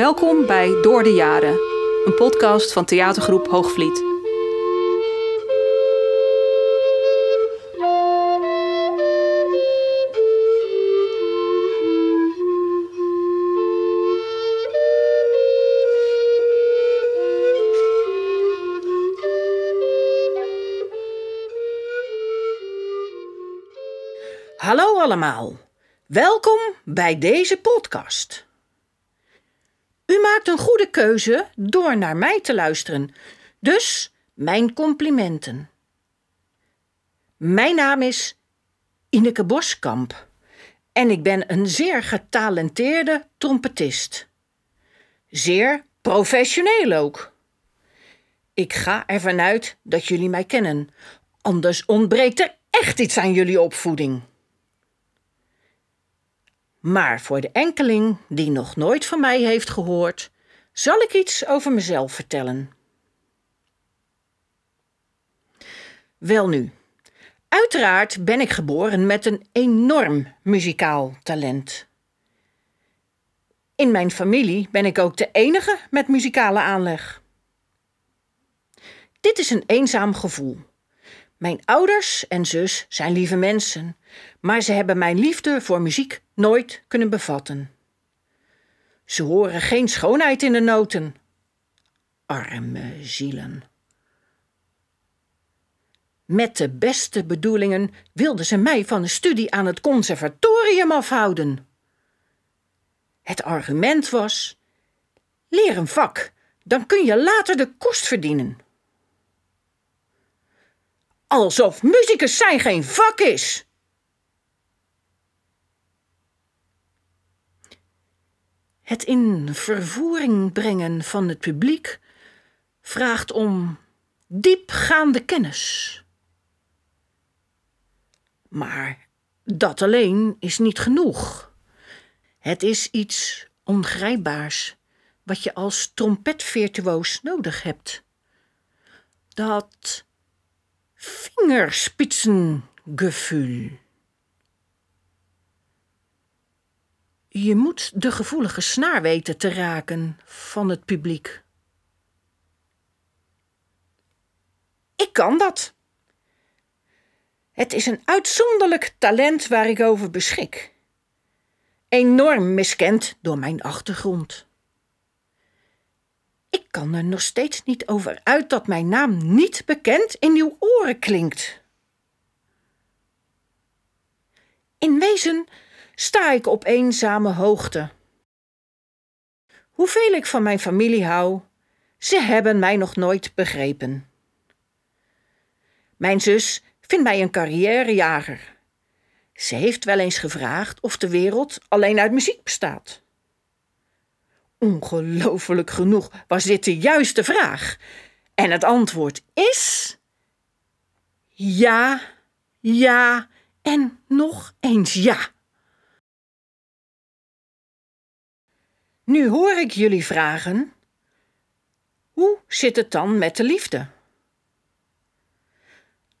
Welkom bij Door de Jaren, een podcast van theatergroep Hoogvliet. Hallo allemaal, welkom bij deze podcast. Een goede keuze door naar mij te luisteren, dus mijn complimenten. Mijn naam is Ineke Boskamp en ik ben een zeer getalenteerde trompetist. Zeer professioneel ook. Ik ga ervan uit dat jullie mij kennen, anders ontbreekt er echt iets aan jullie opvoeding. Maar voor de enkeling die nog nooit van mij heeft gehoord, zal ik iets over mezelf vertellen. Welnu, uiteraard ben ik geboren met een enorm muzikaal talent. In mijn familie ben ik ook de enige met muzikale aanleg. Dit is een eenzaam gevoel. Mijn ouders en zus zijn lieve mensen, maar ze hebben mijn liefde voor muziek nooit kunnen bevatten. Ze horen geen schoonheid in de noten. Arme zielen. Met de beste bedoelingen wilden ze mij van de studie aan het conservatorium afhouden. Het argument was: leer een vak, dan kun je later de kost verdienen. Alsof muzikus zijn geen vak is. Het in vervoering brengen van het publiek vraagt om diepgaande kennis. Maar dat alleen is niet genoeg. Het is iets ongrijpbaars wat je als trompetvirtuoos nodig hebt. Dat vingerspitsengevoel. Je moet de gevoelige snaar weten te raken van het publiek. Ik kan dat. Het is een uitzonderlijk talent waar ik over beschik. Enorm miskend door mijn achtergrond. Ik kan er nog steeds niet over uit dat mijn naam niet bekend in uw oren klinkt. In wezen sta ik op eenzame hoogte. Hoeveel ik van mijn familie hou, ze hebben mij nog nooit begrepen. Mijn zus vindt mij een carrièrejager. Ze heeft wel eens gevraagd of de wereld alleen uit muziek bestaat. Ongelooflijk genoeg was dit de juiste vraag. En het antwoord is: ja, ja en nog eens ja. Nu hoor ik jullie vragen: hoe zit het dan met de liefde?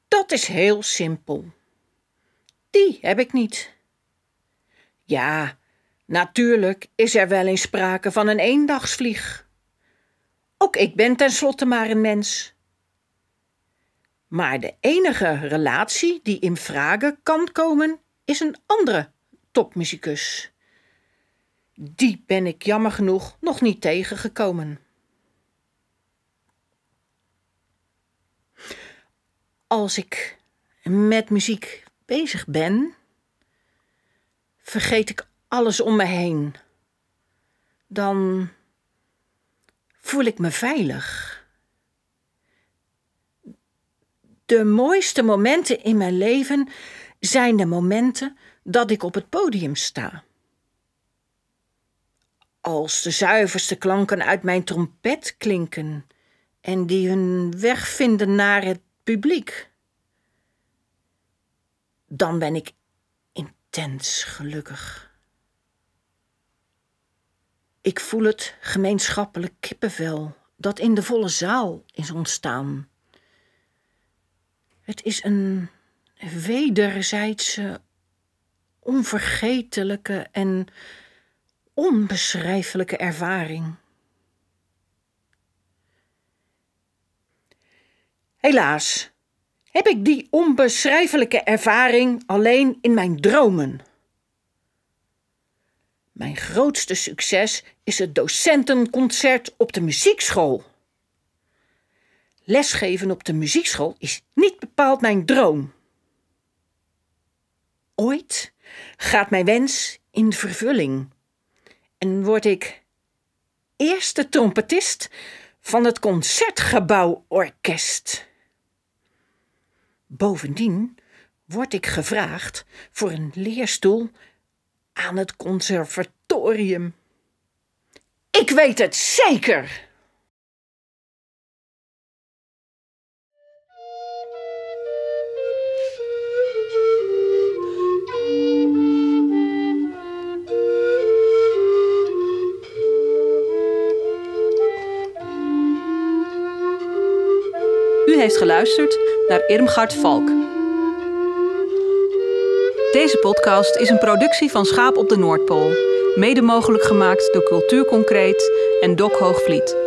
Dat is heel simpel. Die heb ik niet. Ja, natuurlijk is er wel eens sprake van een eendagsvlieg. Ook ik ben tenslotte maar een mens. Maar de enige relatie die in vragen kan komen, is een andere topmuzikus. Die ben ik jammer genoeg nog niet tegengekomen. Als ik met muziek bezig ben, vergeet ik alles om me heen. Dan voel ik me veilig. De mooiste momenten in mijn leven zijn de momenten dat ik op het podium sta als de zuiverste klanken uit mijn trompet klinken en die hun weg vinden naar het publiek, dan ben ik intens gelukkig. Ik voel het gemeenschappelijk kippenvel dat in de volle zaal is ontstaan. Het is een wederzijdse, onvergetelijke en onbeschrijfelijke ervaring. Helaas heb ik die onbeschrijfelijke ervaring alleen in mijn dromen. Mijn grootste succes is het docentenconcert op de muziekschool. Lesgeven op de muziekschool is niet bepaald mijn droom. Ooit gaat mijn wens in vervulling en word ik eerste trompetist van het Concertgebouworkest. Bovendien word ik gevraagd voor een leerstoel aan het conservatorium. Ik weet het zeker! Heeft geluisterd naar Irmgard Valk. Deze podcast is een productie van Schaap op de Noordpool, mede mogelijk gemaakt door Cultuur Concreet en Dok Hoogvliet.